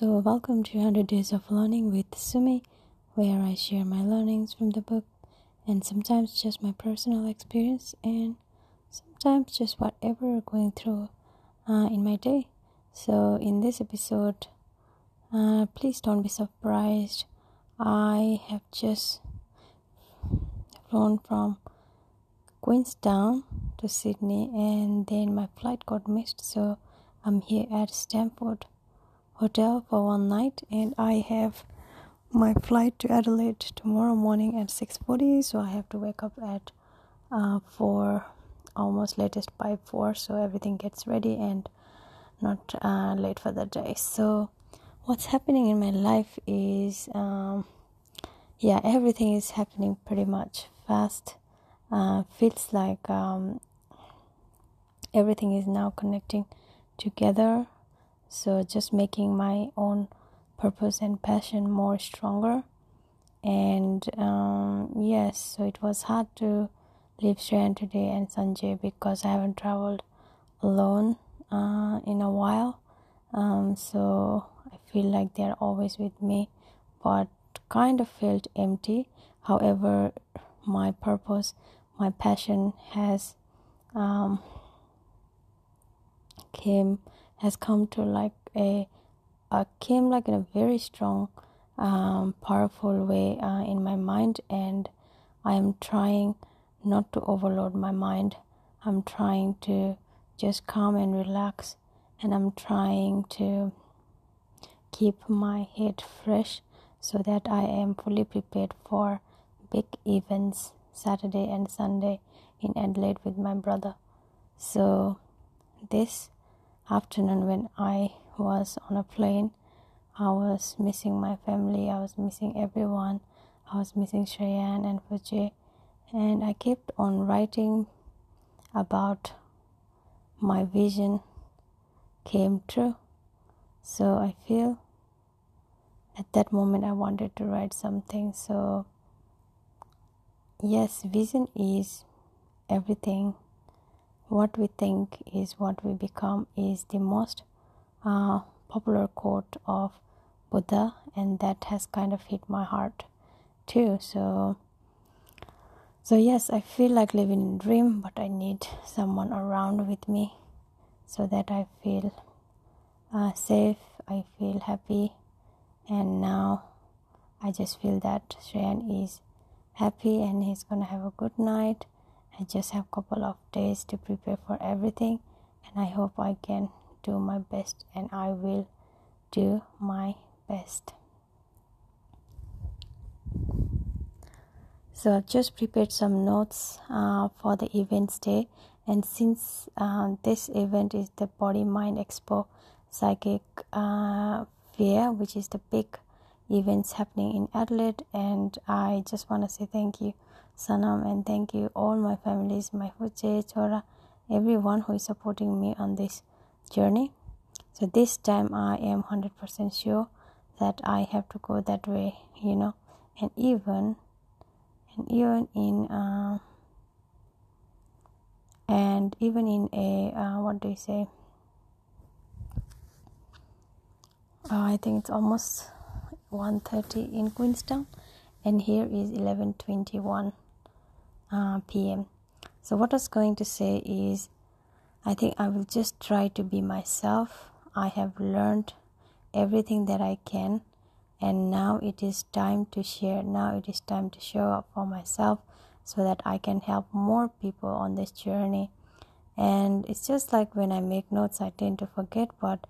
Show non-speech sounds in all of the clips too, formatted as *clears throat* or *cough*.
So, welcome to 100 Days of Learning with Sumi, where I share my learnings from the book and sometimes just my personal experience and sometimes just whatever going through uh, in my day. So, in this episode, uh, please don't be surprised. I have just flown from Queenstown to Sydney and then my flight got missed. So, I'm here at Stamford Hotel for one night and I have my flight to Adelaide tomorrow morning at 6:40 so I have to wake up at uh, 4 almost latest by 4 so everything gets ready and not uh, late for the day so what's happening in my life is um, yeah everything is happening pretty much fast uh, feels like um, everything is now connecting together. So just making my own purpose and passion more stronger. And um, yes, so it was hard to leave Shreyan today and Sanjay because I haven't traveled alone uh, in a while. Um, so I feel like they're always with me, but kind of felt empty. However, my purpose, my passion has um, came has come to like a, came like in a very strong um, powerful way uh, in my mind and i am trying not to overload my mind. I'm trying to just calm and relax and i'm trying to keep my head fresh so that i am fully prepared for big events saturday and sunday in adelaide with my brother. So this afternoon when I was on a plane. I was missing my family, I was missing everyone, I was missing Shreyan and Fuji, and I kept on writing about my vision came true. So I feel at that moment I wanted to write something. So, yes, vision is everything what we think is what we become is the most uh, popular quote of Buddha, and that has kind of hit my heart too. So, so yes, I feel like living in a dream, but I need someone around with me so that I feel uh, safe, I feel happy, and now I just feel that Shreyan is happy and he's gonna have a good night I just have a couple of days to prepare for everything and I hope I can do my best and I will do my best. So I've just prepared some notes uh, for the events day and since uh, this event is the Body Mind Expo Psychic uh, Fair which is the big events happening in Adelaide and I just want to say thank you Sanam and thank you all my families, my Fuche, Chora, everyone who is supporting me on this journey. So this time I am 100% sure that I have to go that way, you know, and even and even in uh, and even in a uh, what do you say? Uh, I think it's almost 1:30 in Queenstown, and here is 11:21 uh, p.m. So, what I was going to say is, I think I will just try to be myself. I have learned everything that I can, and now it is time to share. Now it is time to show up for myself so that I can help more people on this journey. And it's just like when I make notes, I tend to forget, but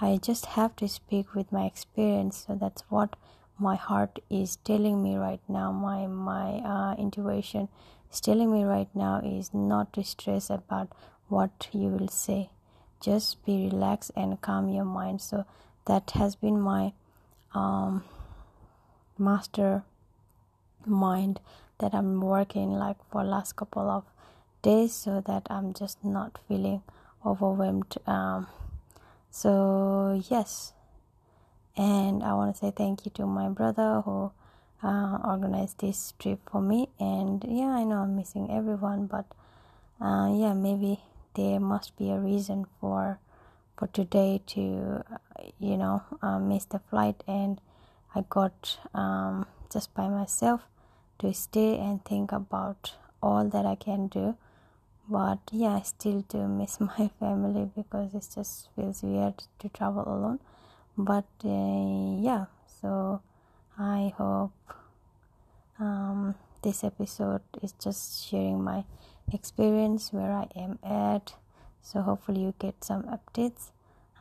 I just have to speak with my experience. So that's what my heart is telling me right now. My my uh, intuition telling me right now is not to stress about what you will say. Just be relaxed and calm your mind. So that has been my um, master mind that i'm working like for last couple of days so that i'm just not feeling overwhelmed um, so yes. And i want to say thank you to my brother who uh, this trip for me. And yeah i know i'm missing everyone but uh, yeah maybe there must be a reason for for today to you know uh, miss the flight. And i got um, just by myself to stay and think about all that i can do. But yeah i still do miss *laughs* my family because it just feels weird to travel alone. But uh, yeah so i hope um, this episode is just sharing my experience where i am at. So hopefully you get some updates.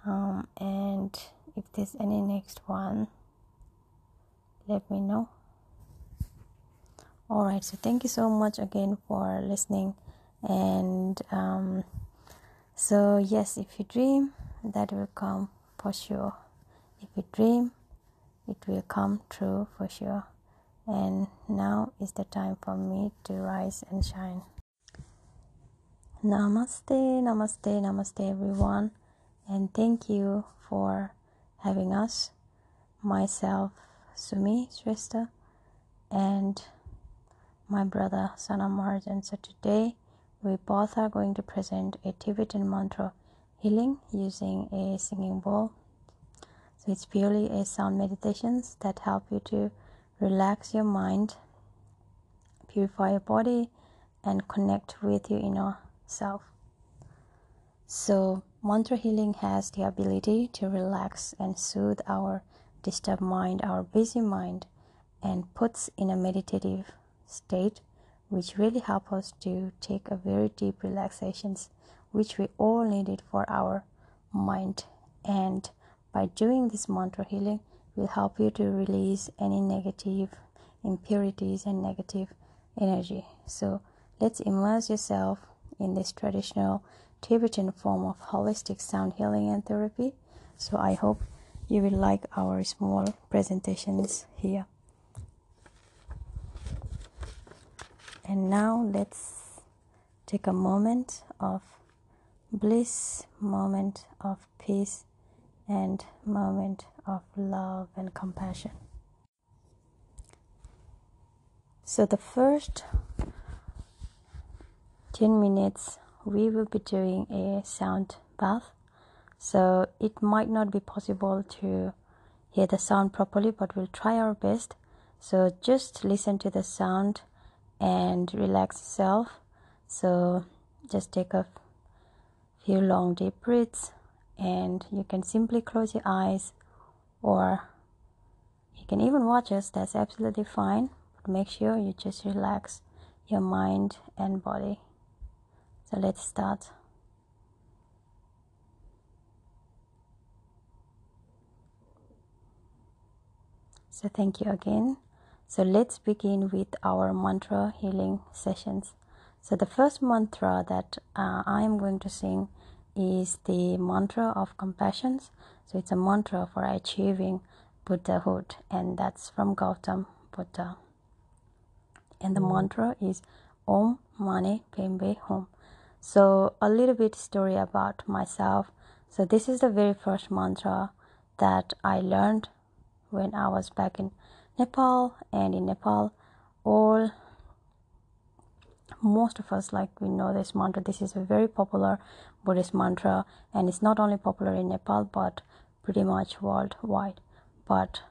Um, and if there's any next one let me know. All right so thank you so much again for listening. And um, so yes if you dream that will come for sure. If you dream it will come true for sure and now is the time for me to rise and shine Namaste, namaste, namaste, everyone, and thank you for having us. Myself, Sumi Shrestha, and my brother Sanam Mahajan. So, today we both are going to present a Tibetan mantra healing using a singing bowl. So, it's purely a sound meditations that help you to relax your mind, purify your body, and connect with your inner self. So, mantra healing has the ability to relax and soothe our disturbed mind, our busy mind, and puts in a meditative state, which really help us to take a very deep relaxations, which we all needed for our mind. And by doing this mantra healing, will help you to release any negative impurities and negative energy. So let's immerse yourself in this traditional Tibetan form of holistic sound healing and therapy. So I hope you will like our small presentations here. And now let's take a moment of bliss, moment of peace, and moment of love and compassion. So the first 10 minutes we will be doing a sound bath. So it might not be possible to hear the sound properly but we'll try our best. So just listen to the sound and relax yourself. So just take a few long deep breaths and you can simply close your eyes or you can even watch us that's absolutely fine but make sure you just relax your mind and body so let's start. So thank you again. So let's begin with our mantra healing sessions. So the first mantra that uh, I am going to sing is the mantra of compassion. So it's a mantra for achieving Buddhahood, and that's from Gautam Buddha. And the mm. mantra is Om Mani Padme Hum. So, a little bit story about myself. So, this is the very first mantra that I learned when I was back in Nepal, and in Nepal, all most of us like we know this mantra. This is a very popular Buddhist mantra, and it's not only popular in Nepal but pretty much worldwide. But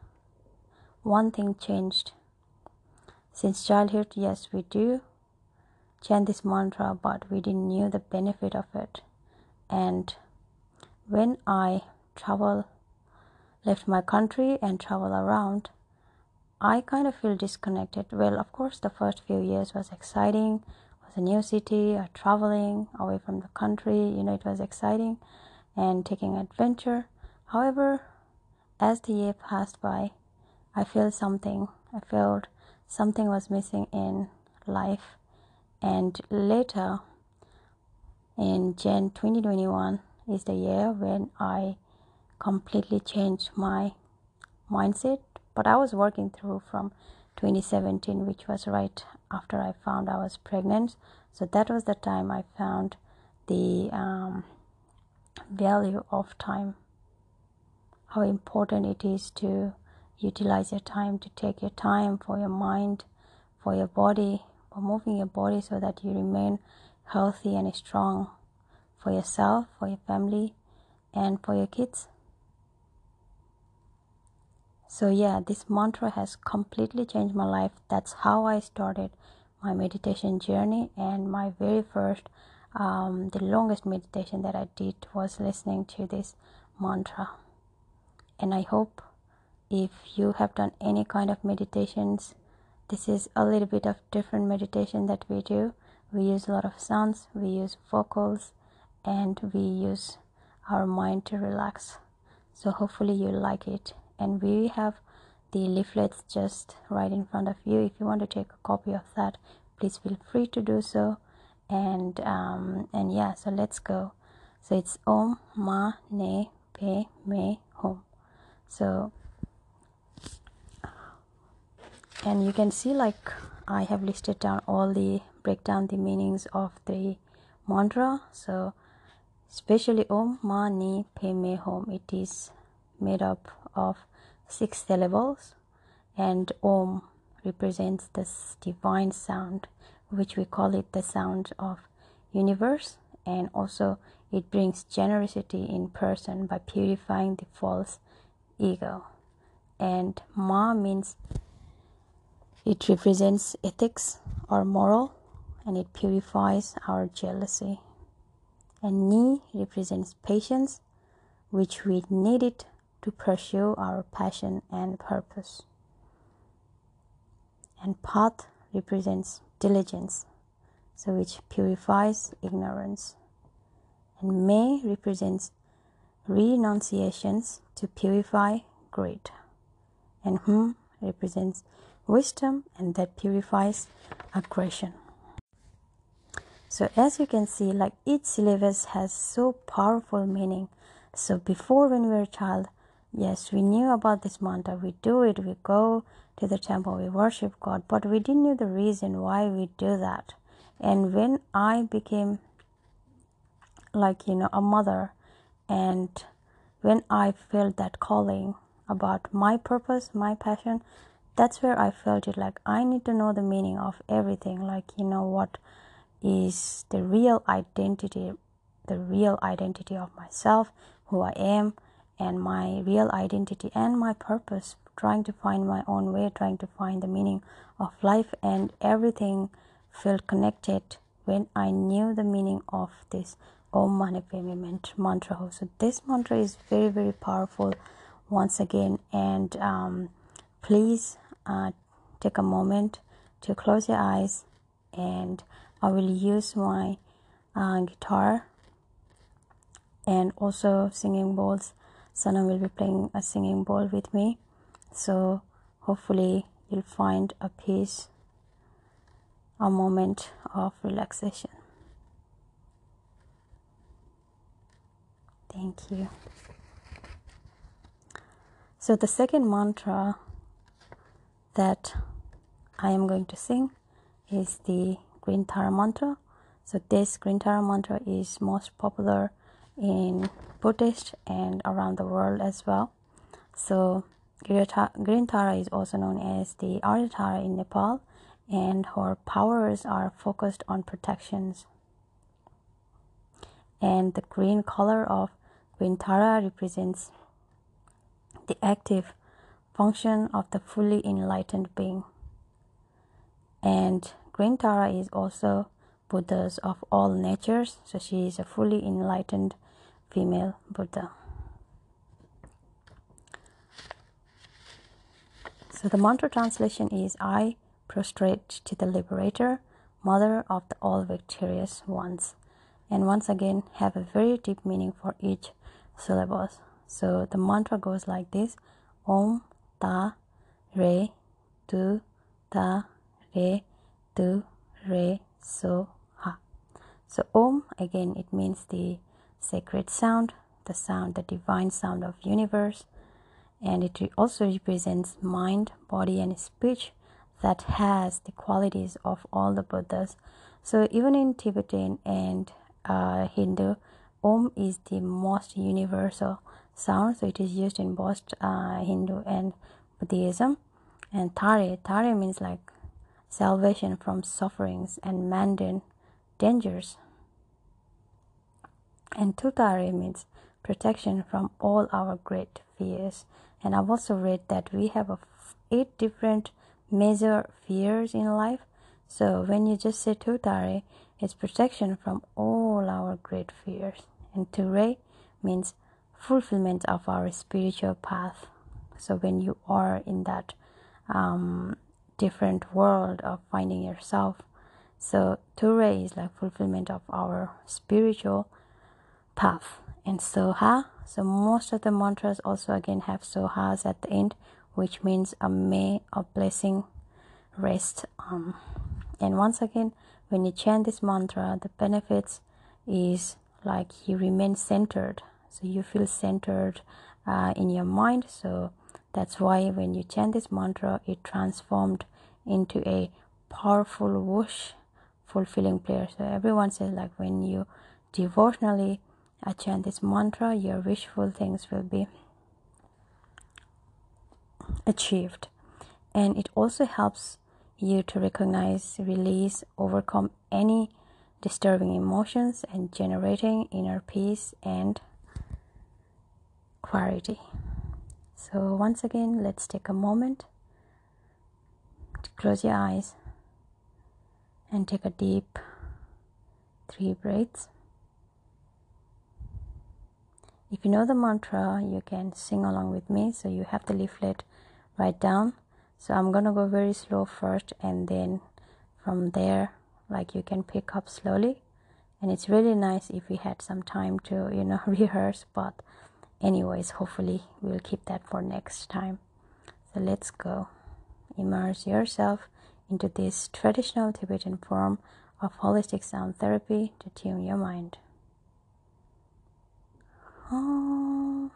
one thing changed since childhood. Yes, we do chant this mantra, but we didn't knew the benefit of it. And when I travel, left my country and travel around, I kind of feel disconnected. Well, of course, the first few years was exciting. A new city, uh, traveling away from the country. You know, it was exciting and taking adventure. However, as the year passed by, I felt something. I felt something was missing in life and later in Jan 2021 is the year when I completely changed my mindset. But I was working through from 2017, which was right after I found I was pregnant. So that was the time I found the um, value of time, how important it is to utilize your time, to take your time for your mind, for your body, for moving your body so that you remain healthy and strong for yourself, for your family, and for your kids. So, yeah, this mantra has completely changed my life. That's how I started my meditation journey, and my very first, um, the longest meditation that I did was listening to this mantra. And I hope if you have done any kind of meditations, this is a little bit of different meditation that we do. We use a lot of sounds, we use vocals, and we use our mind to relax. So hopefully you like it. And we have the leaflets just right in front of you. If you want to take a copy of that, please feel free to do so. And um, and yeah, so let's go. So it's Om Ma Ne Pe Me Hum. So and you can see like I have listed down all the break down the meanings of the mantra. So especially Om Mani Padme Hum. It is made up of six syllables, and Om represents this divine sound, which we call it the sound of universe, and also it brings generosity in person by purifying the false ego. And Ma means it represents ethics or moral, and it purifies our jealousy and Ni represents patience, which we needed to pursue our passion and purpose. And Path represents diligence, so which purifies ignorance. And May represents renunciations to purify greed. And Hum represents wisdom and that purifies aggression. So as you can see, like each syllabus has so powerful meaning. So before when we were a child, yes, we knew about this mantra. We do it. We go to the temple. We worship God, but we didn't know the reason why we do that. And when I became like you know a mother, and when I felt that calling about my purpose, my passion, that's where I felt it like I need to know the meaning of everything. Like you know what is the real identity, the real identity of myself, who I am, and my real identity and my purpose. Trying to find my own way, trying to find the meaning of life, and everything felt connected when I knew the meaning of this Om Mani Padme mantra. So this mantra is very very powerful. Once again, and um, please uh, take a moment to close your eyes and I will use my uh, guitar and also singing bowls. Sana will be playing a singing bowl with me. So hopefully you'll find a peace, a moment of relaxation. Thank you. So the second mantra that I am going to sing is the Green Tara mantra. So this Green Tara mantra is most popular in Buddhist and around the world as well. So Green Tara is also known as the Arya Tara in Nepal, and her powers are focused on protections. And the green color of Green Tara represents the active function of the fully enlightened being. And Green Tara is also Buddhas of all natures, so she is a fully enlightened female Buddha. So the mantra translation is I prostrate to the liberator, mother of the all victorious ones. And once again, have a very deep meaning for each syllable. So the mantra goes like this Om Ta Re Tu Ta Re tu, re, so, ha. So Om again it means the sacred sound, the sound, the divine sound of universe, and it also represents mind, body, and speech that has the qualities of all the Buddhas. So even in Tibetan and uh, Hindu, Om is the most universal sound. So it is used in both uh, Hindu and Buddhism. And Tare, Tare means like salvation from sufferings and mundane dangers. And tutare means protection from all our great fears. And I've also read that we have eight different major fears in life. So when you just say Tutare, it's protection from all our great fears. And Ture means fulfillment of our spiritual path. So when you are in that um, different world of finding yourself, so Ture is like fulfillment of our spiritual path. And Soha, so most of the mantras also again have Sohas at the end, which means a may of blessing rest on. And once again, when you chant this mantra, the benefits is like you remain centered. So you feel centered uh, in your mind. So that's why when you chant this mantra, it transformed into a powerful whoosh fulfilling prayer. So everyone says like when you devotionally uh, chant this mantra, your wishful things will be achieved. And it also helps you to recognize, release, overcome any disturbing emotions and generating inner peace and clarity. So, once again, let's take a moment to close your eyes and take a deep three breaths. If you know the mantra, you can sing along with me. So you have the leaflet right down. So I'm gonna go very slow first, and then from there, like you can pick up slowly. And it's really nice if we had some time to, you know, *laughs* rehearse. But, anyways, hopefully we'll keep that for next time. So let's go. Immerse yourself into this traditional Tibetan form of holistic sound therapy to tune your mind. 哦，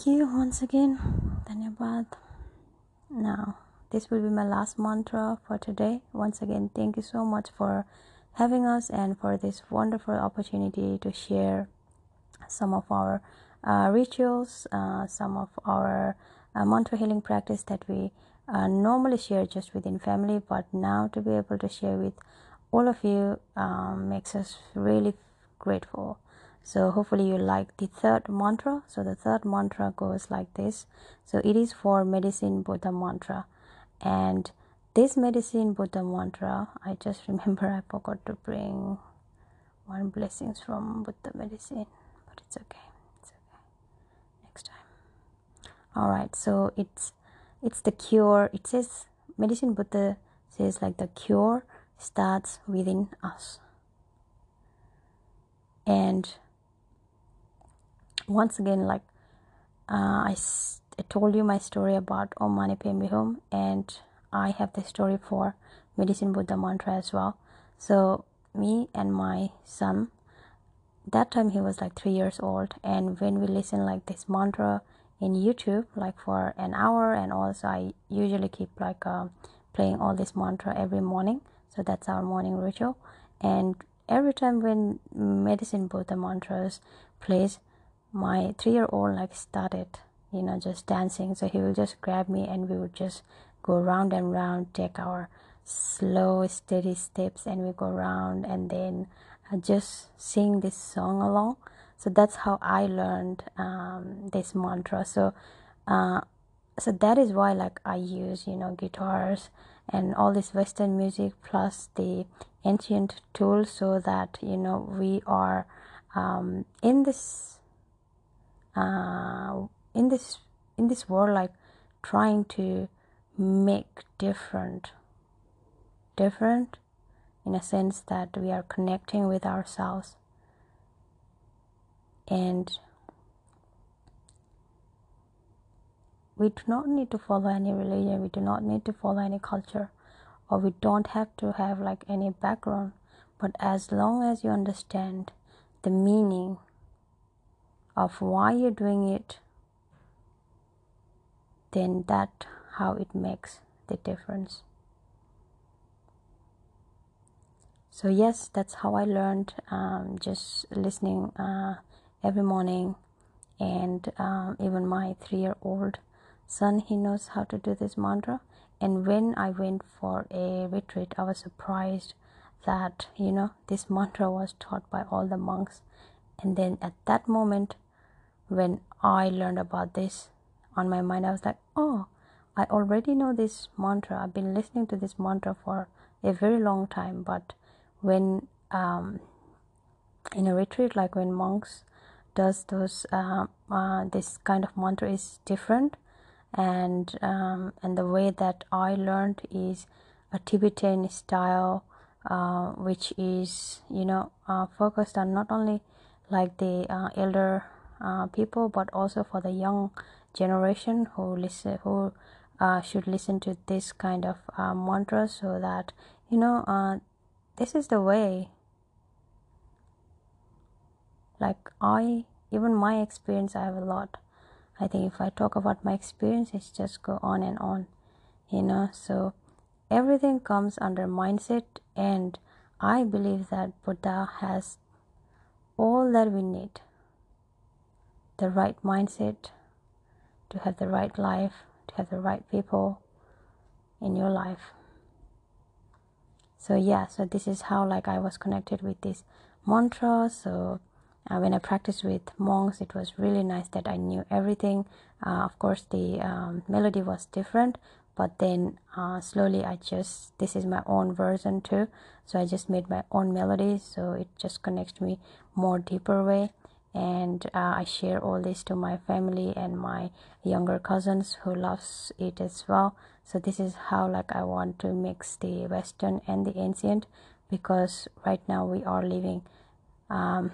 Thank you once again. Dhanyabad. Now, this will be my last mantra for today. Once again, thank you so much for having us and for this wonderful opportunity to share some of our uh, rituals, uh, some of our uh, mantra healing practice that we uh, normally share just within family, but now to be able to share with all of you um, makes us really grateful. So hopefully you like the third mantra. So the third mantra goes like this. So it is for medicine Buddha mantra, and this medicine Buddha mantra. I just *laughs* remember I forgot to bring one blessings from Buddha medicine, but it's okay. It's okay. Next time. All right. So it's it's the cure. It says medicine Buddha says like the cure starts within us. And once again, like uh, I, I told you my story about Om Mani Padme Hum, and I have the story for Medicine Buddha mantra as well. So me and my son, that time he was like three years old, and when we listen like this mantra in YouTube, like for an hour, and also I usually keep like uh, playing all this mantra every morning. So that's our morning ritual, and every time when Medicine Buddha mantras plays, my three year old like started you know just dancing. So he will just grab me and we would just go round and round take our slow steady steps and we go round and then uh, just sing this song along. So that's how i learned um, this mantra. So uh, so that is why like i use you know guitars and all this western music plus the ancient tools so that you know we are um, in this uh, in this in this world like trying to make different different in a sense that we are connecting with ourselves. And we do not need to follow any religion we do not need to follow any culture or we don't have to have like any background. But as long as you understand the meaning of why you're doing it then that how it makes the difference. So yes that's how i learned um, just listening uh, every morning. And um, even my three year old son he knows how to do this mantra. And when i went for a retreat i was surprised that you know this mantra was taught by all the monks. And then at that moment when i learned about this on my mind i was like oh i already know this mantra. I've been listening to this mantra for a very long time. But when um, in a retreat like when monks does those uh, uh, this kind of mantra is different. And um, and the way that I learned is a Tibetan style uh, which is you know uh, focused on not only like the uh, elder uh, people but also for the young generation who listen who uh, should listen to this kind of uh, mantra so that you know uh, this is the way like i even my experience i have a lot. I think if i talk about my experience it's just go on and on you know? So everything comes under mindset and i believe that buddha has all that we need the right mindset to have the right life to have the right people in your life so yeah so this is how like i was connected with this mantra so uh, when I practiced with monks, it was really nice that I knew everything. Uh, of course, the um, melody was different, but then uh, slowly I just this is my own version too. So I just made my own melody, so it just connects me more deeper way. And uh, I share all this to my family and my younger cousins who loves it as well. So this is how like I want to mix the Western and the ancient because right now we are living. Um,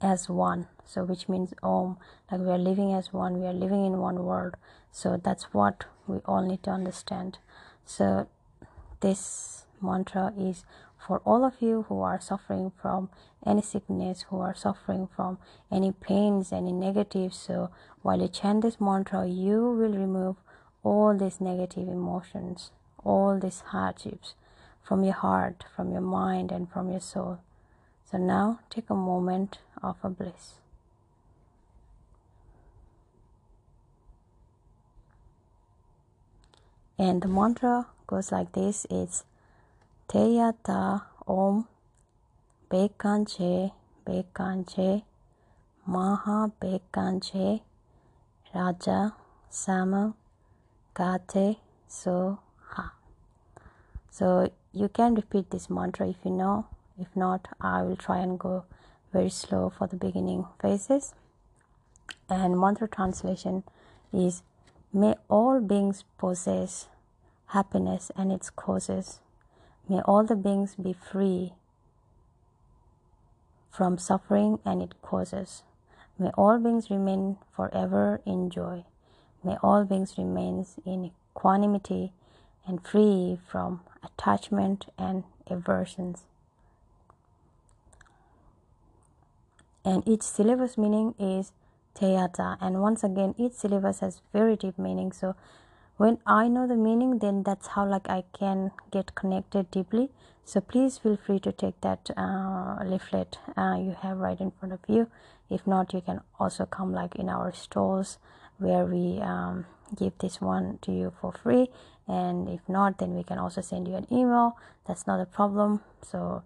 as one so which means om like we are living as one we are living in one world so that's what we all need to understand so this mantra is for all of you who are suffering from any sickness who are suffering from any pains any negatives. So while you chant this mantra you will remove all these negative emotions all these hardships from your heart from your mind and from your soul. So now take a moment of a bliss. And the mantra goes like this. It's Teyata Om Bekanche Bekanche Maha Bekanche Raja Sama Gate So Ha. So you can repeat this mantra if you know. If not I will try and go very slow for the beginning phases. And mantra translation is may all beings possess happiness and its causes may all the beings be free from suffering and its causes may all beings remain forever in joy may all beings remain in equanimity and free from attachment and aversions and each syllabus meaning is Teyata. And once again, each syllabus has very deep meaning. So when I know the meaning, then that's how like I can get connected deeply. So please feel free to take that uh, leaflet uh, you have right in front of you. If not, you can also come like in our stores where we um, give this one to you for free. And if not, then we can also send you an email. That's not a problem. So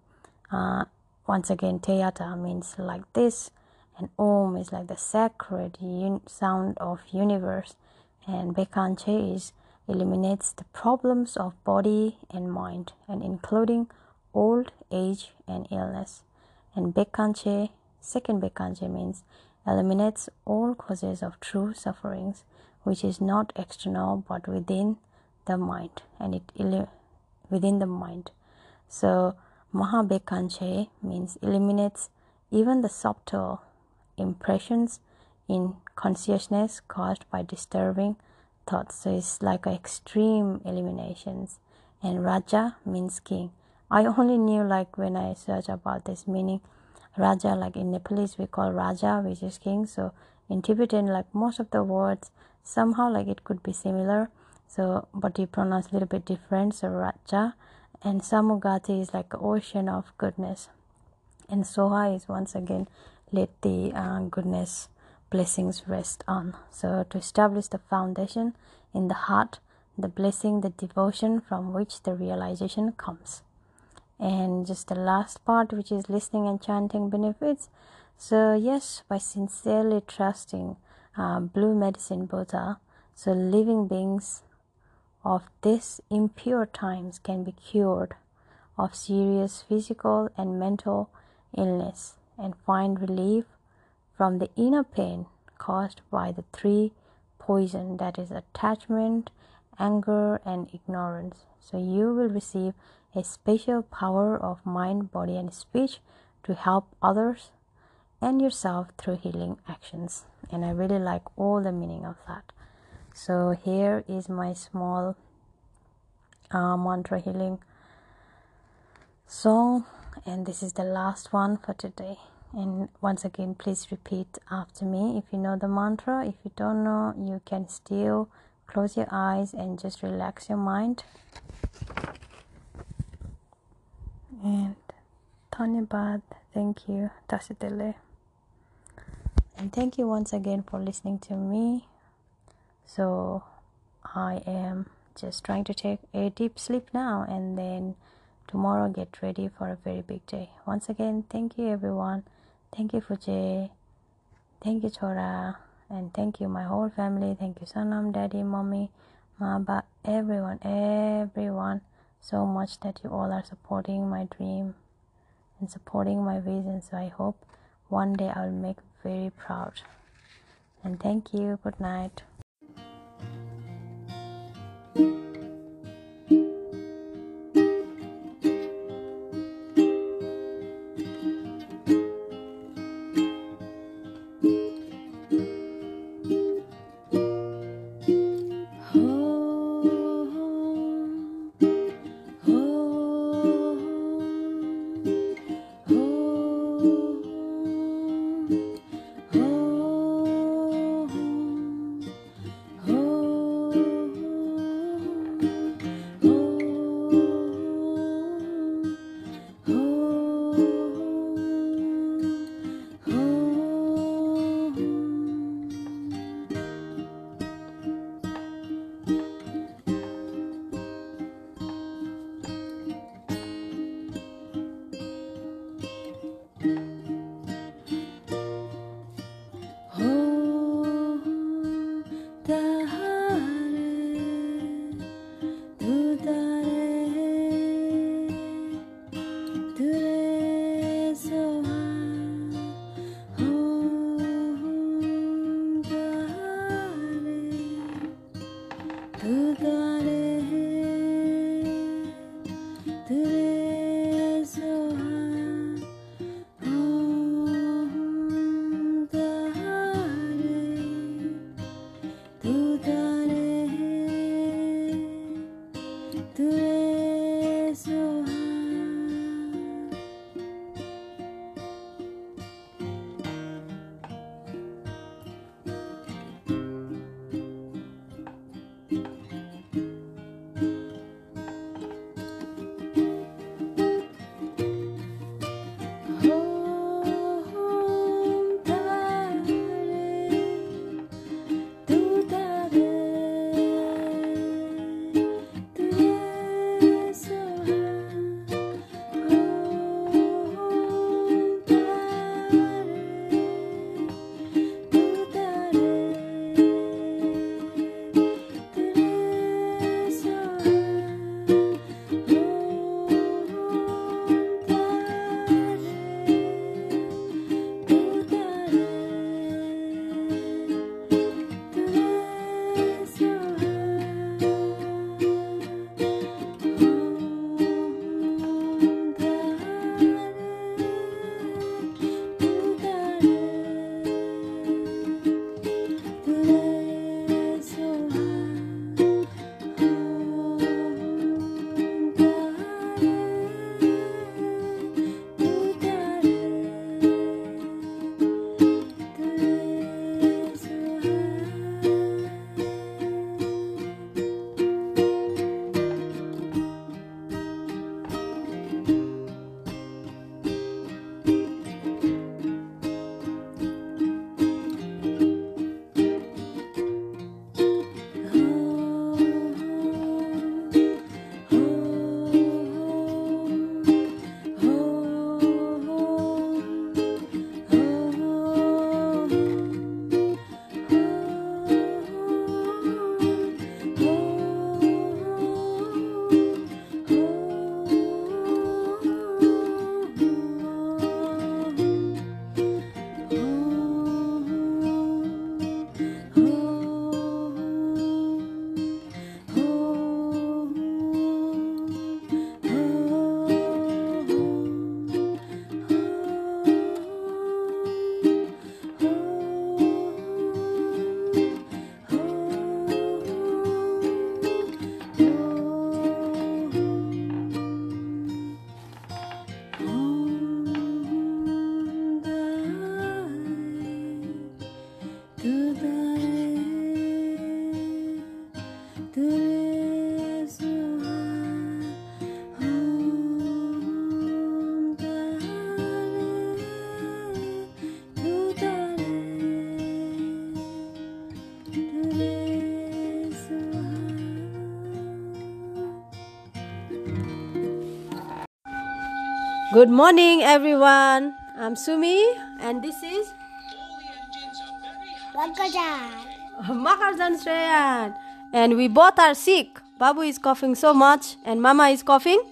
uh, once again, Teyata means like this, and Om is like the sacred un- sound of universe, and Bekanche is eliminates the problems of body and mind, and including old age and illness. And Bekanche, second Bekanche means eliminates all causes of true sufferings, which is not external but within the mind, and it within the mind. So Mahabekanche means eliminates even the subtle impressions in consciousness caused by disturbing thoughts. So it's like extreme eliminations. And Raja means king. I only knew like when I searched about this meaning. Raja, like in Nepalese, we call Raja, which is king. So in Tibetan, like most of the words, somehow like it could be similar. So, but you pronounce a little bit different. So Raja and Samugati is like ocean of goodness. And Soha is once again let the uh, goodness blessings rest on. So, to establish the foundation in the heart, the blessing, the devotion from which the realization comes. And just the last part, which is listening and chanting benefits. So, yes, by sincerely trusting uh, Blue Medicine Buddha, so living beings of these impure times can be cured of serious physical and mental illness and find relief from the inner pain caused by the three poison that is attachment anger and ignorance. So you will receive a special power of mind body and speech to help others and yourself through healing actions. And i really like all the meaning of that. So here is my small uh, mantra healing song. And this is the last one for today and once again please repeat after me if you know the mantra if you don't know you can still close your eyes and just relax your mind and Dhanyabad, thank you, Tasitele. And thank you once again for listening to me. So I am just trying to take a deep sleep now and then tomorrow get ready for a very big day. Once again, thank you everyone. Thank you Fuje. Thank you Chora. And thank you my whole family. Thank you Sanam, Daddy, Mommy, Maba, everyone, everyone. So much that you all are supporting my dream and supporting my vision. So I hope one day I will make very proud. And thank you. Good night. Good morning, everyone. I'm Sumi, and this is Makarjan Shreyan. And we both are sick. Babu is coughing so much, and Mama is coughing.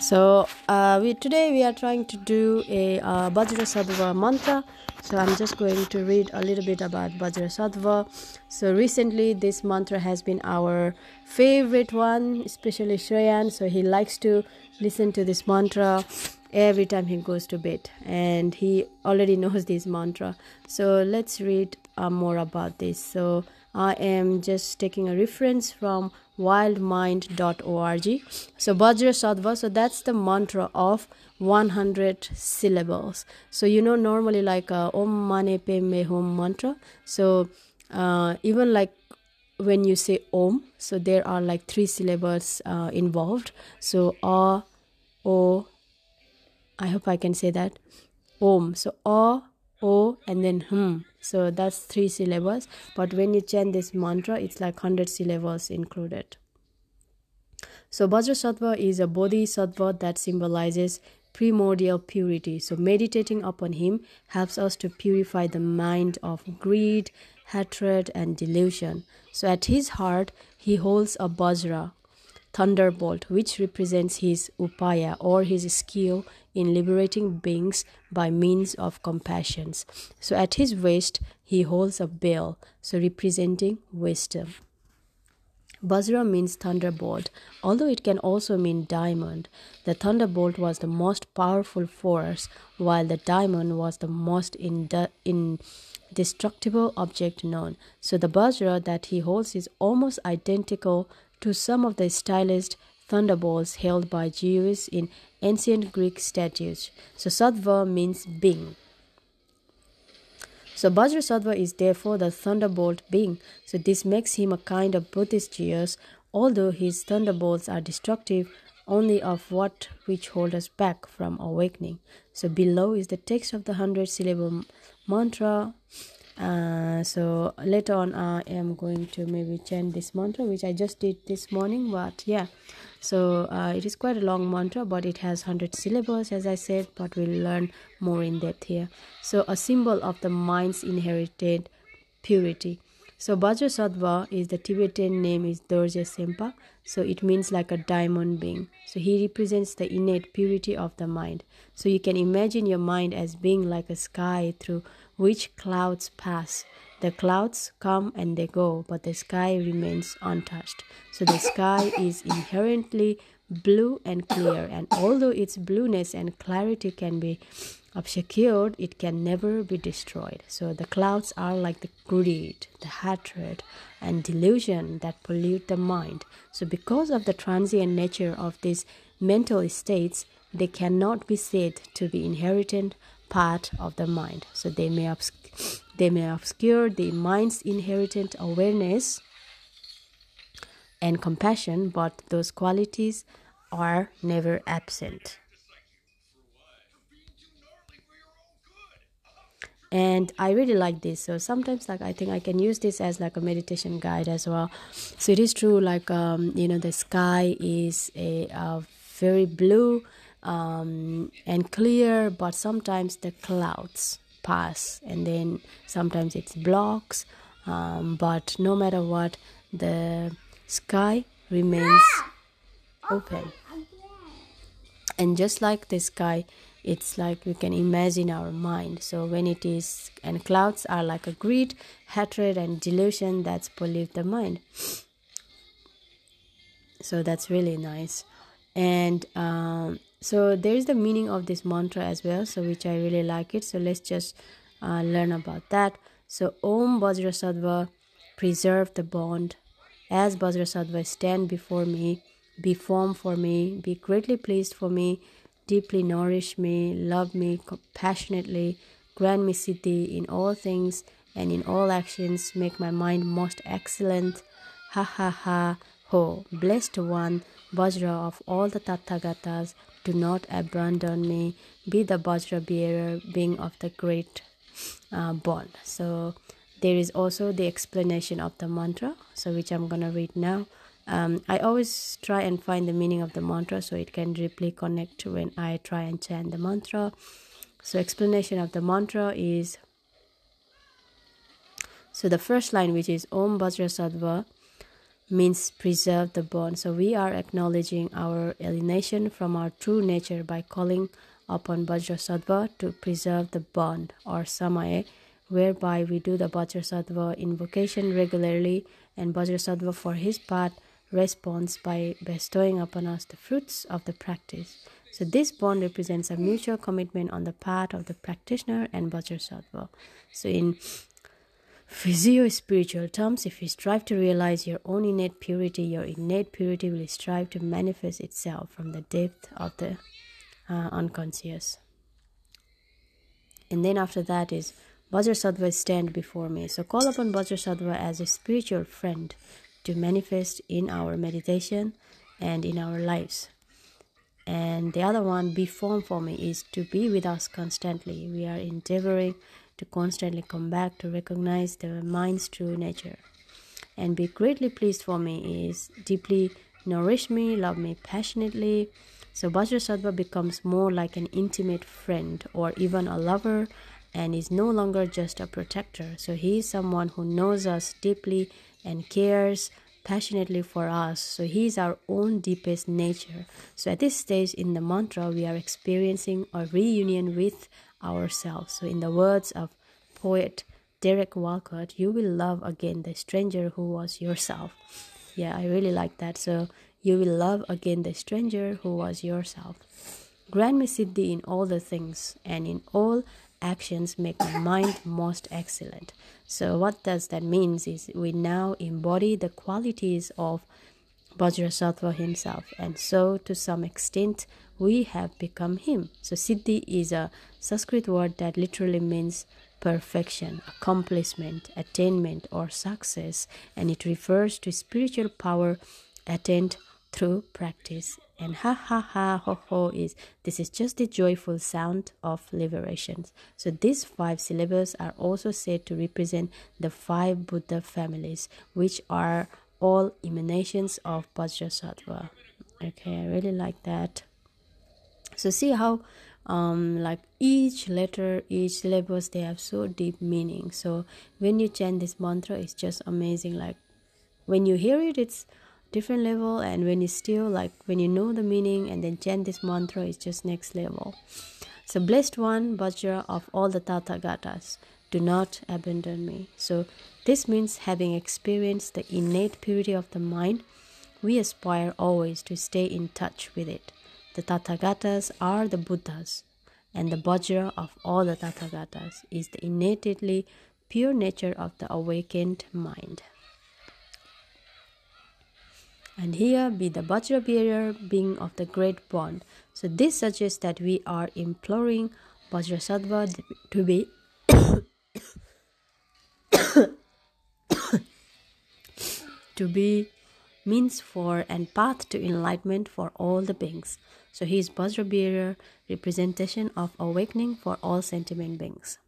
So uh, we today we are trying to do a uh, Vajrasattva mantra. So I'm just going to read a little bit about Vajrasattva. So recently this mantra has been our favorite one, especially Shreyan. So he likes to listen to this mantra every time he goes to bed, and he already knows this mantra. So let's read uh, more about this. So I am just taking a reference from wildmind.org. So Vajra Sattva, so that's the mantra of 100 syllables. So you know normally like uh, Om Mani Padme Hum mantra. So uh, even like when you say Om, so there are like three syllables uh, involved. So A, O, I hope I can say that. Om. So A, O, and then Hum so that's three syllables but when you chant this mantra it's like 100 syllables included so Vajrasattva is a bodhisattva that symbolizes primordial purity. So meditating upon him helps us to purify the mind of greed, hatred, and delusion. So at his heart, he holds a Vajra, thunderbolt, which represents his upaya or his skill in liberating beings by means of compassions. So at his waist, he holds a bell, so representing wisdom. Vajra means thunderbolt, although it can also mean diamond. The thunderbolt was the most powerful force, while the diamond was the most indestructible object known. So the Vajra that he holds is almost identical to some of the stylized thunderbolts held by Zeus in ancient Greek statues. So Sattva means being. So Vajrasattva is therefore the thunderbolt being. So this makes him a kind of Buddhist Zeus, although his thunderbolts are destructive only of what which hold us back from awakening. So below is the text of the hundred syllable mantra uh, so later on i am going to maybe chant this mantra which i just did this morning but yeah so uh, it is quite a long mantra but it has 100 syllables as i said but we'll learn more in depth here so a symbol of the mind's inherited purity so Vajrasattva is the Tibetan name is Dorje Sempa. So it means like a diamond being. So he represents the innate purity of the mind. So you can imagine your mind as being like a sky through which clouds pass. The clouds come and they go, but the sky remains untouched. So the sky is inherently blue and clear, and although its blueness and clarity can be obscured, it can never be destroyed. So the clouds are like the greed, the hatred, and delusion that pollute the mind. So because of the transient nature of these mental states, they cannot be said to be inherent part of the mind. So they may obsc- they may obscure the mind's inherent awareness and compassion, but those qualities are never absent. and i really like this so sometimes like i think i can use this as like a meditation guide as well so it is true like um you know the sky is a, a very blue um, and clear, but sometimes the clouds pass, and then sometimes it's blocks. Um, but no matter what, the sky remains open. And just like the sky, it's like we can imagine our mind. So when it is, and clouds are like a greed, hatred, and delusion that's pollute the mind. So that's really nice. And um, so there is the meaning of this mantra as well so which i really like it. So let's just uh, learn about that. So om vajrasattva preserve the bond. As vajrasattva stand before me be form for me be greatly pleased for me deeply nourish me love me compassionately grant me siddhi in all things and in all actions. Make my mind most excellent. Ha ha ha ho blessed one vajra of all the tathagatas do not abandon me. Be the Vajra bearer, being of the great uh, bond. So there is also the explanation of the mantra, so which I'm gonna read now. um, I always try and find the meaning of the mantra so it can deeply connect when I try and chant the mantra. So, explanation of the mantra is so the first line, which is Om Vajrasattva, means preserve the bond. So we are acknowledging our alienation from our true nature by calling upon Vajrasattva to preserve the bond or Samaya, whereby we do the Vajrasattva invocation regularly and Vajrasattva for his part responds by bestowing upon us the fruits of the practice. So this bond represents a mutual commitment on the part of the practitioner and Vajrasattva. So in physio spiritual terms, if you strive to realize your own innate purity, your innate purity will strive to manifest itself from the depth of the uh, unconscious. And then after that is Vajrasattva stand before me. So call upon Vajrasattva as a spiritual friend to manifest in our meditation and in our lives. And the other one, be form for me, is to be with us constantly. We are endeavoring to constantly come back to recognize the mind's true nature. And be greatly pleased for me is deeply nourish me, love me passionately. So Vajrasattva becomes more like an intimate friend or even a lover and is no longer just a protector. So he is someone who knows us deeply and cares passionately for us. So he is our own deepest nature. So at this stage in the mantra, we are experiencing a reunion with ourselves. So in the words of poet Derek Walcott, you will love again the stranger who was yourself. Yeah, I really like that. So you will love again the stranger who was yourself. Grant me Siddhi in all the things and in all actions make my mind most excellent. So what does that means is we now embody the qualities of Vajrasattva himself and so to some extent we have become him. So Siddhi is a Sanskrit word that literally means perfection, accomplishment, attainment or success and it refers to spiritual power attained through practice and ha ha ha ho ho is this is just the joyful sound of liberation. So these five syllables are also said to represent the five Buddha families, which are all emanations of Vajrasattva. Okay, I really like that. So see how um like each letter each syllables they have so deep meaning. So when you chant this mantra it's just amazing. Like when you hear it it's different level. And when you still like when you know the meaning and then chant this mantra it's just next level. So blessed one vajra of all the tathagatas do not abandon me. So this means having experienced the innate purity of the mind we aspire always to stay in touch with it the tathagatas are the buddhas and the vajra of all the tathagatas is the innately pure nature of the awakened mind and here be the Vajra bearer being of the great bond. So this suggests that we are imploring Vajrasattva to be *coughs* *coughs* to be means for and path to enlightenment for all the beings. So he is Vajra bearer, representation of awakening for all sentient beings.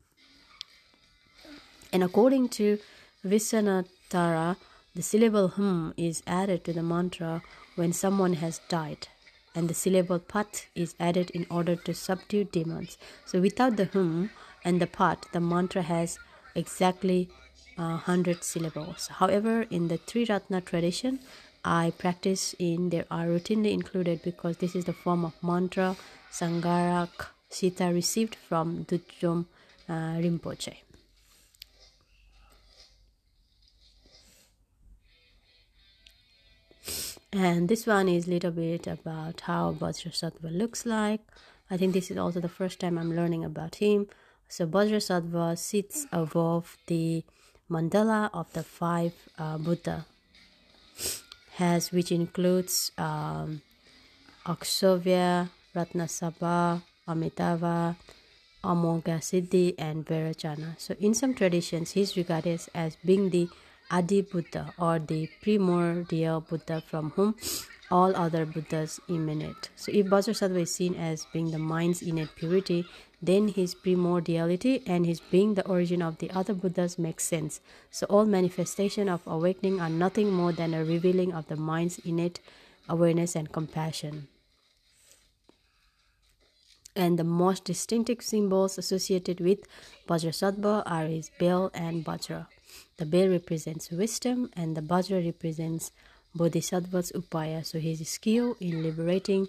And according to Vishwanatara, the syllable hum is added to the mantra when someone has died, and the syllable pat is added in order to subdue demons. So without the hum and the pat, the mantra has exactly uh, 100 syllables. However, in the Triratna tradition, I practice in there are routinely included because this is the form of mantra Sangarak Sita received from Dudjom uh, Rinpoche. and this one is a little bit about how Vajrasattva looks like. I think this is also the first time I'm learning about him. So Vajrasattva sits above the mandala of the five uh, Buddha, has which includes um, Akshobhya, Ratnasabha, Amitabha, Amoghasiddhi, and Vairocana. So in some traditions, he is regarded as being the Adi Buddha or the primordial Buddha from whom all other Buddhas emanate. So, if Vajrasattva is seen as being the mind's innate purity, then his primordiality and his being the origin of the other Buddhas makes sense. So, all manifestation of awakening are nothing more than a revealing of the mind's innate awareness and compassion. And the most distinctive symbols associated with Vajrasattva are his bell and Vajra. The bell represents wisdom, and the Vajra represents Bodhisattva's upaya, so his skill in liberating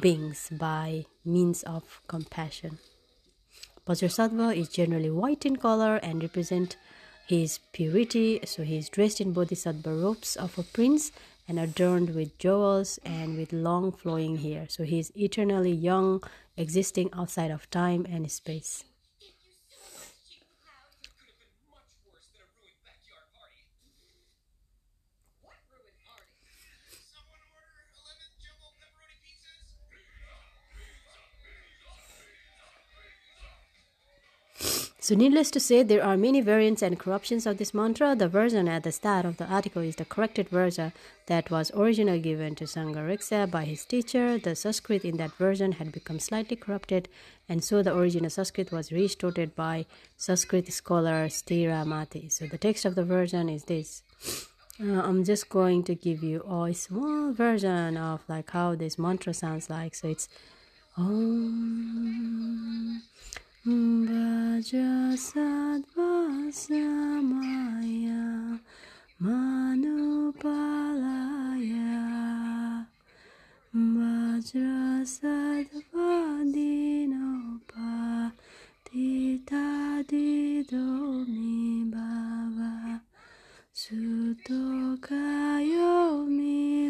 beings by means of compassion. Bodhisattva is generally white in color and represent his purity, so he is dressed in Bodhisattva robes of a prince and adorned with jewels and with long flowing hair. So he is eternally young, existing outside of time and space. So, needless to say, there are many variants and corruptions of this mantra. The version at the start of the article is the corrected version that was originally given to Sangharakshita by his teacher. The Sanskrit in that version had become slightly corrupted, and so the original Sanskrit was restored by Sanskrit scholar Sthiramati. So, the text of the version is this. Uh, I'm just going to give you a small version of like how this mantra sounds like. So it's Om Vajrasattvasamaya Manupalaya. Vajrasattva Tita Didomi Bhava Sutokayomi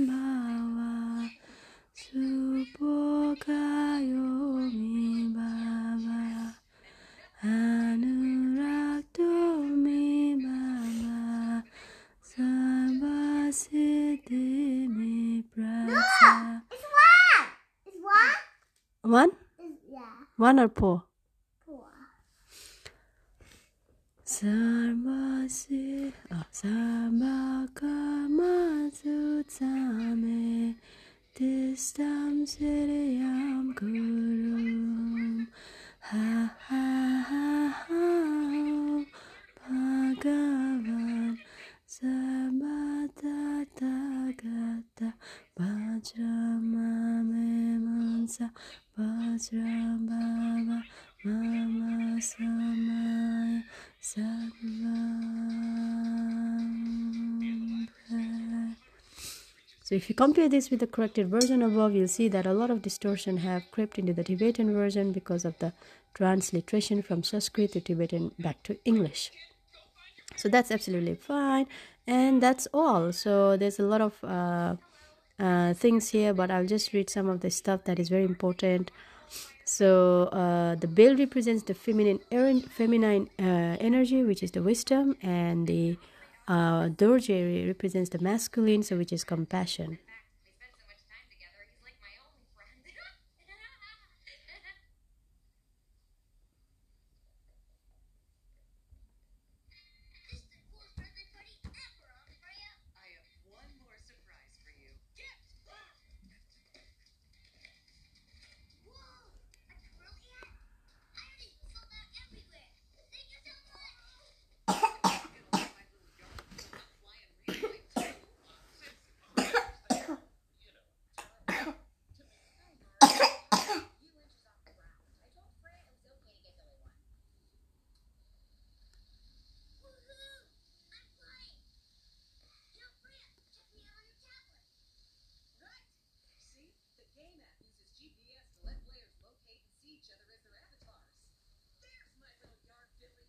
Bhava Supokayomi Bhava Anuraktomi Baba Sabasiddhimi Prasa. No, it's one. It's one. One? It's, yeah, One or four? four. Sarvasi oh, Sarvakamasutame Tistam Siddhyam Sarvam so if you compare this with the corrected version above, you'll see that a lot of distortion have crept into the Tibetan version because of the transliteration from Sanskrit to Tibetan back to English. So that's absolutely fine, and that's all. So there's a lot of uh, uh, things here, but I'll just read some of the stuff that is very important. So uh, the bell represents the feminine feminine uh, energy, which is the wisdom, and the uh, dorje represents the masculine, so which is compassion. We spend so much time together. He's like my only friend. This is the coolest birthday party ever, huh, Freya? I have one more surprise for you. Whoa! A twirly hat? I already sold out everywhere. Thank you so much. You're gonna like my little yarn. Flying really high too. few inches off the ground. I told Freya it was okay to get Billy one. Woohoo! I'm flying. Yo, Freya, check me out on your tablet. Right. See, the game app uses GPS to let players locate and see each other as their avatars. There's my little yarn, Billy.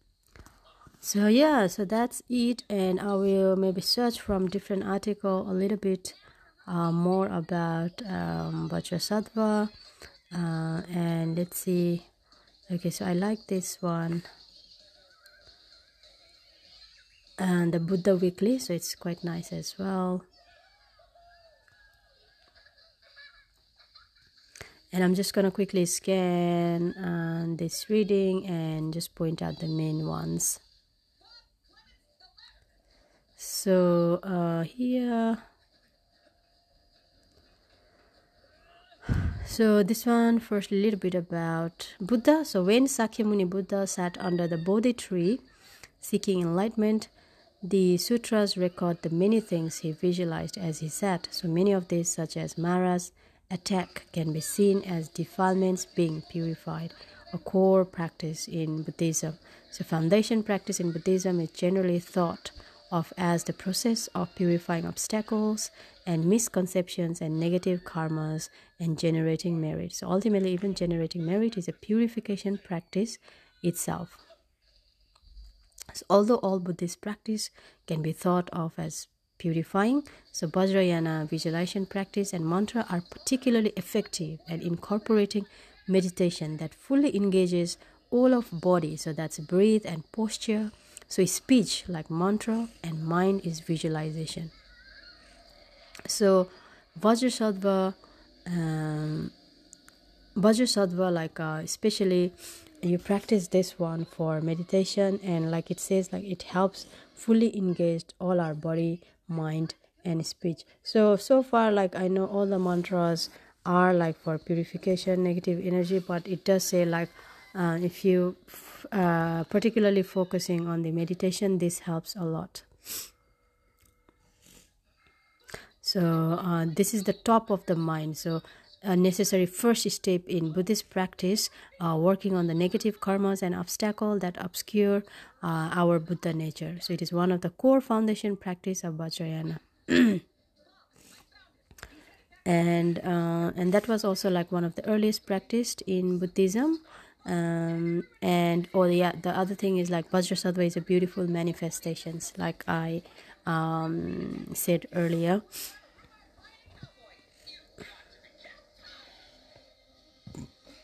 So yeah, so that's it, and I will maybe search from different article a little bit uh, more about um, Vajrasattva, uh, and let's see. Okay, so I like this one, and the Buddha Weekly, so it's quite nice as well. And I'm just gonna quickly scan uh, this reading and just point out the main ones. So uh, here, So this one first a little bit about Buddha. So when Sakyamuni Buddha sat under the Bodhi tree seeking enlightenment, the sutras record the many things he visualized as he sat. So many of these, such as Mara's attack, can be seen as defilements being purified, a core practice in Buddhism. So foundation practice in Buddhism is generally thought of as the process of purifying obstacles and misconceptions and negative karmas and generating merit. So ultimately, even generating merit is a purification practice itself. So although all Buddhist practice can be thought of as purifying, so Vajrayana visualization practice and mantra are particularly effective at incorporating meditation that fully engages all of body. So that's breath and posture. So speech like mantra and mind is visualization. So Vajrasattva, um, Vajrasattva, like uh, especially you practice this one for meditation, and like it says, like it helps fully engage all our body, mind, and speech. So so far, like I know all the mantras are like for purification, negative energy, but it does say like uh, if you uh, particularly focusing on the meditation, this helps a lot. So uh, this is the top of the mind. So a necessary first step in Buddhist practice, uh, working on the negative karmas and obstacle that obscure uh, our Buddha nature. So it is one of the core foundation practice of Vajrayana. *clears throat* and uh, and that was also like one of the earliest practiced in Buddhism. Um, and or yeah, the other thing is like Vajrasattva is a beautiful manifestations, like I um, said earlier.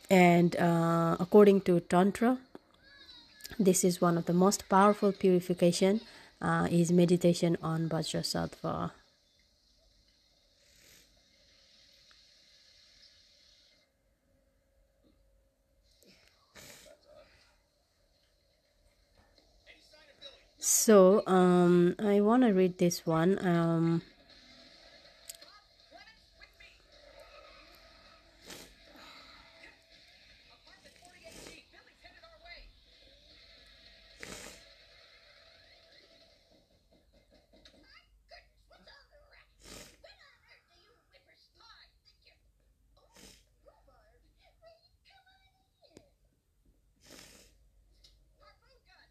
And uh, according to Tantra, this is one of the most powerful purification uh, is meditation on Vajrasattva. So um, I want to read this one. Um, Apartment 48C. Billy's headed our way. Goodness, what's all the rush? When on earth are you whippers? Hi. Thank you. Rhubarb? Wait, come on in. Harpoon gun.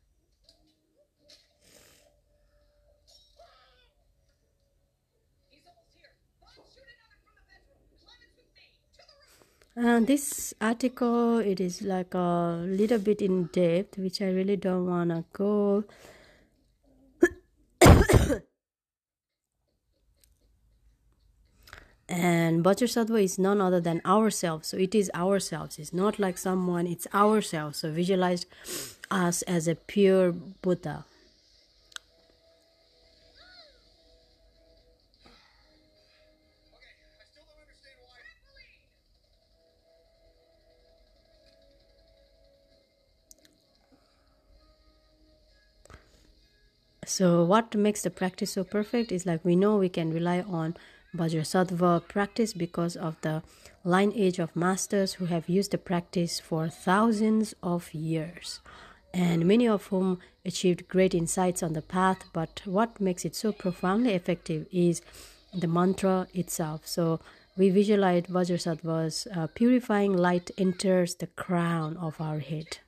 He's almost here. Bob, shoot another from the bedroom. Clemens with me. To the roof. Uh, this article it is like a little bit in depth which i really don't want to go. *coughs* And Vajrasattva is none other than ourselves. So it is ourselves. It's not like someone it's ourselves. So visualize us as a pure buddha So, what makes the practice so perfect is like we know we can rely on Vajrasattva practice because of the lineage of masters who have used the practice for thousands of years, and many of whom achieved great insights on the path. But what makes it so profoundly effective is the mantra itself. So, we visualize Vajrasattva's uh, purifying light enters the crown of our head.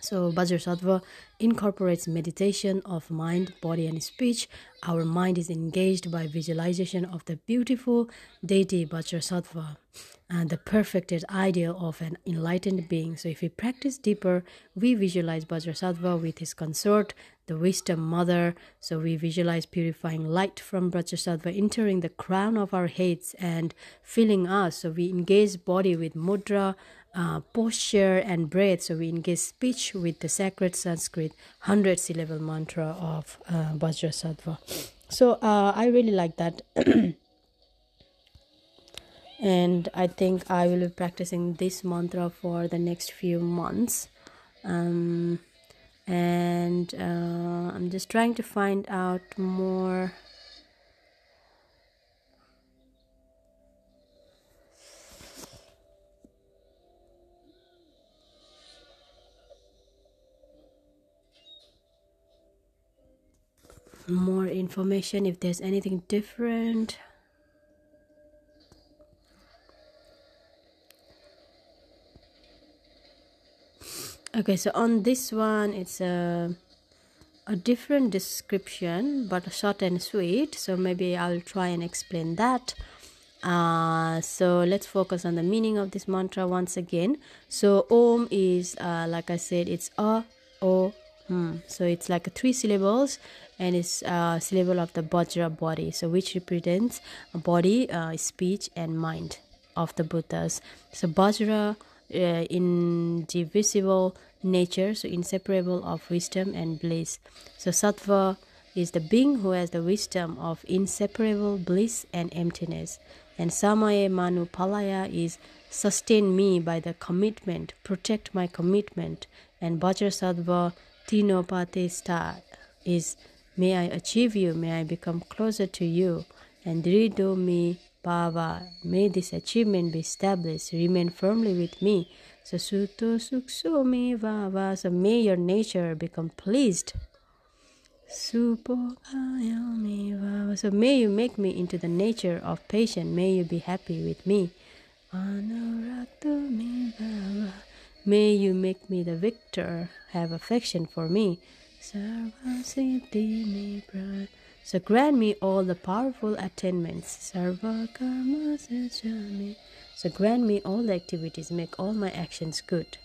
So Vajrasattva incorporates meditation of mind, body, and speech. Our mind is engaged by visualization of the beautiful deity Vajrasattva and the perfected ideal of an enlightened being. So if we practice deeper, we visualize Vajrasattva with his consort, the wisdom mother. So we visualize purifying light from Vajrasattva entering the crown of our heads and filling us. So we engage body with mudra, uh, posture and breath. So we engage speech with the sacred Sanskrit 100 syllable mantra of uh, Vajrasattva. So uh, I really like that. *clears throat* and I think I will be practicing this mantra for the next few months. Um, and uh, I'm just trying to find out more. More information if there's anything different. Okay, so on this one, it's a a different description, but short and sweet. So maybe I'll try and explain that. Uh, so let's focus on the meaning of this mantra once again. So Om is, uh, like I said, it's a, o, hmm. So it's like three syllables, and it's a syllable of the Vajra body. So which represents body, uh, speech, and mind of the Buddhas. So Vajra, uh, indivisible nature, so inseparable of wisdom and bliss. So Sattva is the being who has the wisdom of inseparable bliss and emptiness. And Samaya Manu Palaya is sustain me by the commitment, protect my commitment. And Vajrasattva Tinopate Sta is may I achieve you, may I become closer to you. And Drido me Bhava, may this achievement be established, remain firmly with me. So Suto Sukso me Vava, so may your nature become pleased. So may you make me into the nature of patient. May you be happy with me. Anurakto me bhava. May you make me the victor, have affection for me. So grant me all the powerful attainments. So grant me all the activities, make all my actions good.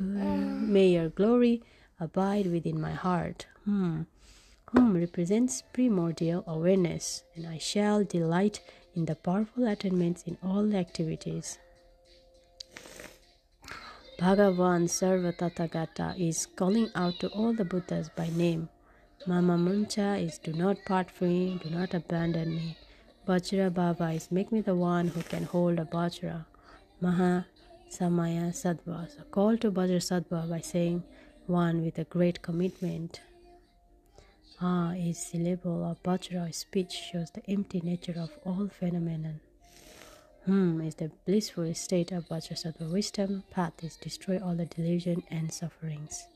May your glory abide within my heart. Hmm. Hum represents primordial awareness, and I shall delight in the powerful attainments in all activities. Bhagavan Sarvatathagata is calling out to all the Buddhas by name. Mama Muncha is do not part from me, do not abandon me. Vajra Baba is make me the one who can hold a Vajra. Maha Samaya Sattva. So call to Vajra Sattva by saying one with a great commitment. Ah is syllable of Vajra speech shows the empty nature of all phenomenon. Hmm is the blissful state of Vajrasattva wisdom. Path is destroy all the delusion and sufferings.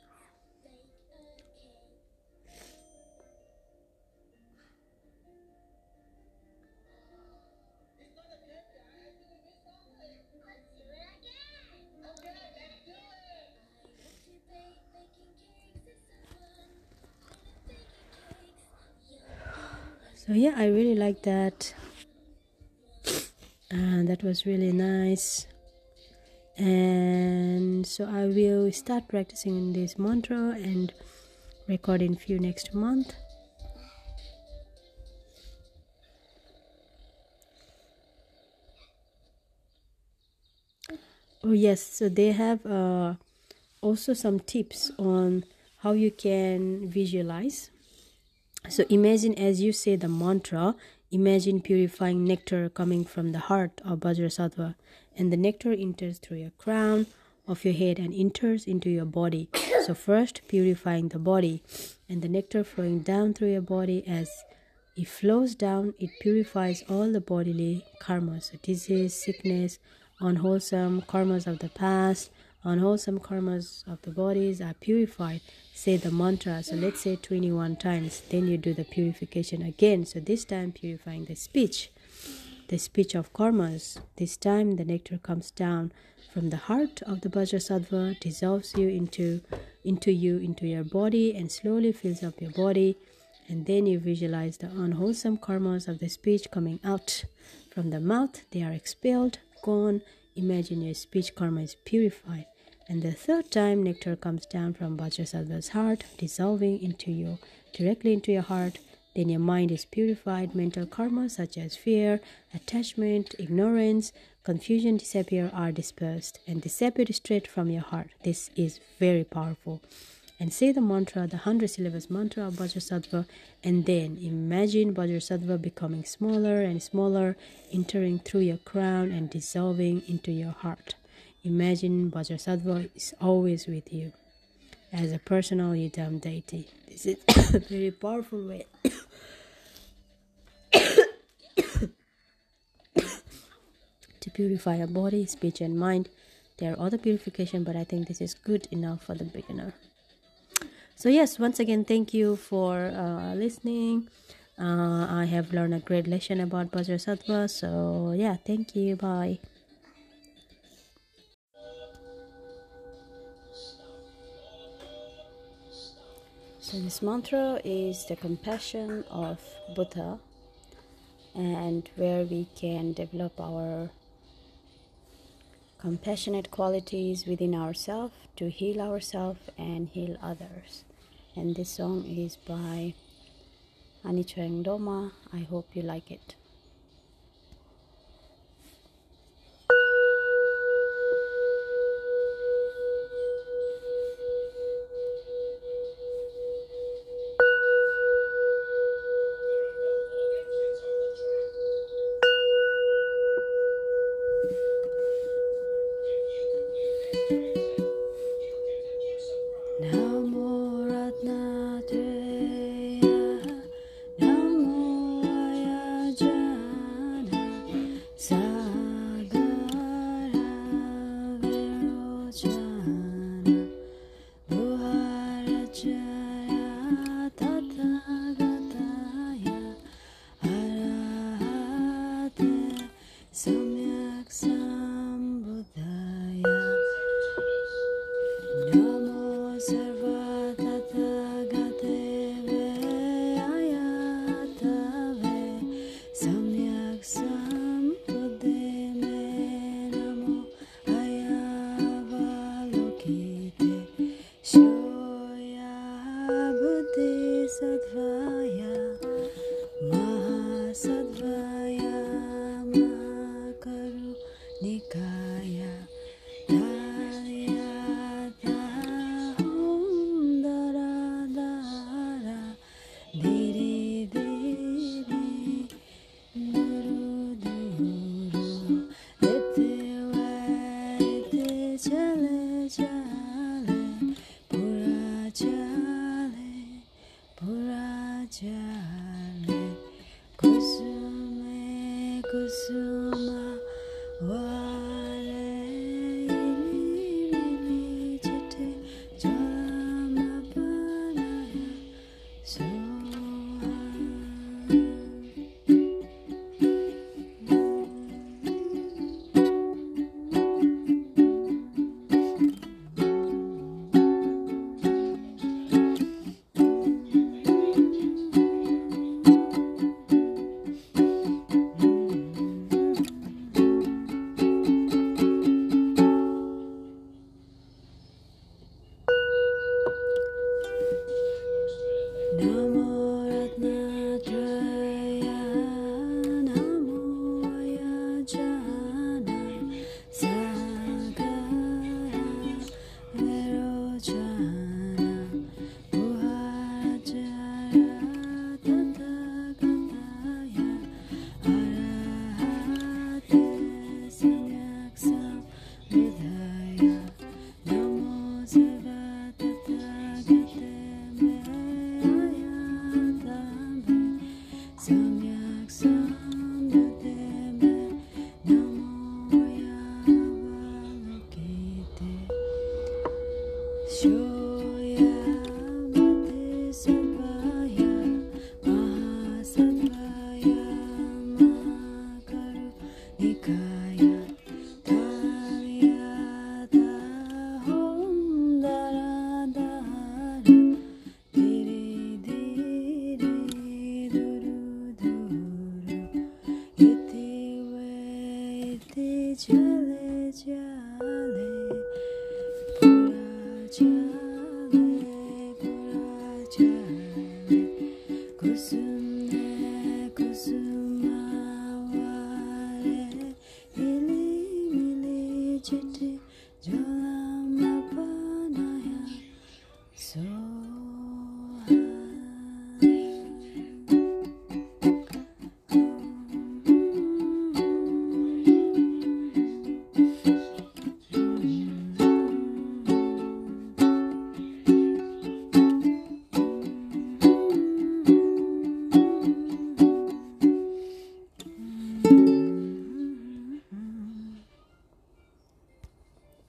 So yeah, I really like that. And that was really nice. And so I will start practicing this mantra and recording few next month. Oh yes, so they have uh, also some tips on how you can visualize. So imagine as you say the mantra, imagine purifying nectar coming from the heart of Vajrasattva, and the nectar enters through your crown of your head and enters into your body. So first purifying the body, and the nectar flowing down through your body as it flows down, it purifies all the bodily karmas, so disease, sickness, unwholesome karmas of the past, unwholesome karmas of the bodies are purified. Say the mantra. So let's say 21 times. Then you do the purification again. So this time purifying the speech, the speech of karmas. This time the nectar comes down from the heart of the Vajrasattva, dissolves you into into you, into your body, and slowly fills up your body. And then you visualize the unwholesome karmas of the speech coming out from the mouth. They are expelled, gone. Imagine your speech karma is purified. And the third time, nectar comes down from Vajrasattva's heart, dissolving into you, directly into your heart. Then your mind is purified. Mental karma such as fear, attachment, ignorance, confusion disappear are dispersed and disappear straight from your heart. This is very powerful. And say the mantra, the hundred syllables mantra of Vajrasattva, and then imagine Vajrasattva becoming smaller and smaller, entering through your crown and dissolving into your heart. Imagine Bodhisattva is always with you as a personal Yidam deity. This is a *coughs* very powerful way *coughs* to purify our body, speech, and mind. There are other purification, but I think this is good enough for the beginner. So yes, once again, thank you for uh, listening. Uh, I have learned a great lesson about Vajrasattva. So yeah, thank you. Bye. So, this mantra is the compassion of Buddha, and where we can develop our compassionate qualities within ourselves to heal ourselves and heal others. And this song is by Ani Choyang Doma. I hope you like it.